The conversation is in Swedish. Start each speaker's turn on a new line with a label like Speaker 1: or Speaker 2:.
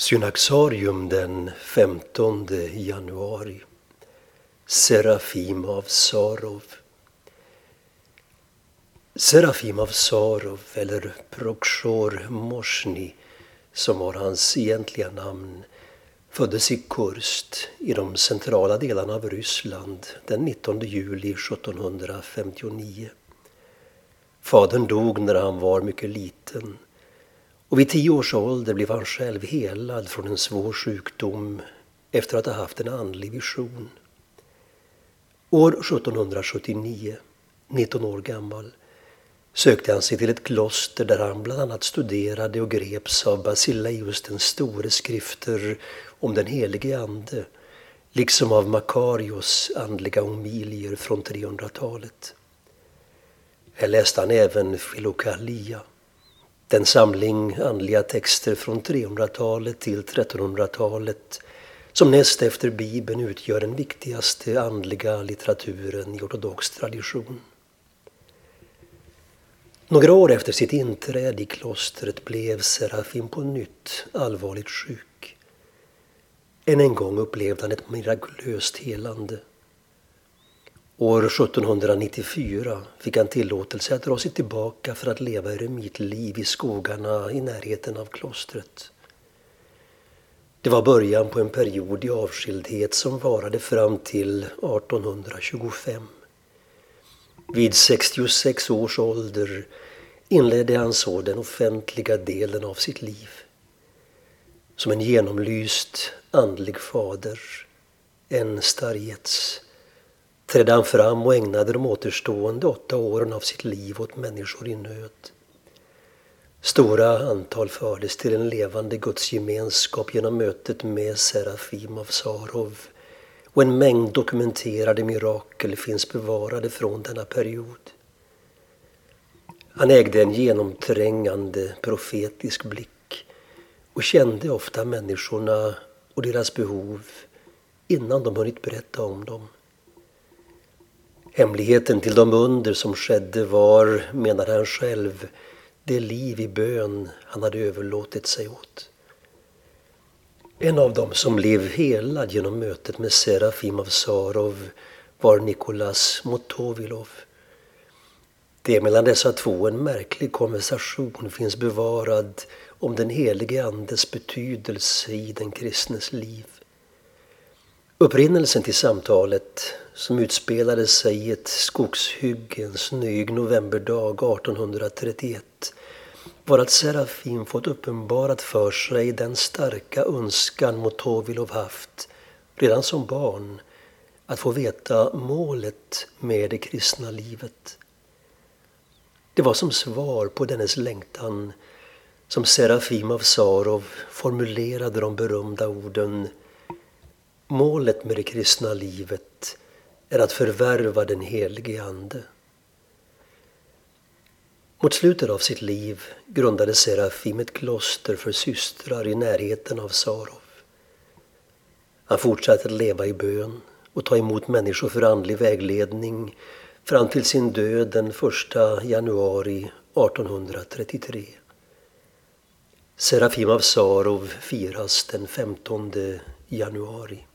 Speaker 1: Synaxarium den 15 januari. Serafim av Sarov. Serafim av Sarov, eller Prokshor Moshni, som var hans egentliga namn, föddes i Kurst i de centrala delarna av Ryssland den 19 juli 1759. Fadern dog när han var mycket liten och vid tio års ålder blev han själv helad från en svår sjukdom efter att ha haft en andlig vision. År 1779, 19 år gammal, sökte han sig till ett kloster där han bland annat studerade och greps av Basileus den store skrifter om den helige Ande liksom av Makarios andliga homilier från 300-talet. Här läste han även Filokalia den samling andliga texter från 300-talet till 1300-talet som näst efter Bibeln utgör den viktigaste andliga litteraturen i ortodox tradition. Några år efter sitt inträde i klostret blev Serafim på nytt allvarligt sjuk. Än en gång upplevde han ett mirakulöst helande. År 1794 fick han tillåtelse att dra sig tillbaka för att leva eremitliv i skogarna i närheten av klostret. Det var början på en period i avskildhet som varade fram till 1825. Vid 66 års ålder inledde han så den offentliga delen av sitt liv. Som en genomlyst andlig fader, en starjets trädde han fram och ägnade de återstående åtta åren av sitt liv åt människor i nöd. Stora antal fördes till en levande gudsgemenskap genom mötet med Serafim av Sarov och en mängd dokumenterade mirakel finns bevarade från denna period. Han ägde en genomträngande profetisk blick och kände ofta människorna och deras behov innan de hunnit berätta om dem. Hemligheten till de under som skedde var, menade han själv, det liv i bön han hade överlåtit sig åt. En av dem som blev helad genom mötet med Serafim av Sarov var Nikolas Motovilov. Det är mellan dessa två en märklig konversation finns bevarad om den helige Andes betydelse i den kristnes liv. Upprinnelsen till samtalet, som utspelade sig i ett skogshygge en snöig novemberdag 1831, var att Serafim fått uppenbarat för sig den starka önskan Motovilov haft redan som barn att få veta målet med det kristna livet. Det var som svar på dennes längtan som Serafim av Sarov formulerade de berömda orden Målet med det kristna livet är att förvärva den helige Ande. Mot slutet av sitt liv grundade Serafim ett kloster för systrar i närheten av Sarov. Han fortsatte att leva i bön och ta emot människor för andlig vägledning fram till sin död den 1 januari 1833. Serafim av Sarov firas den 15 januari.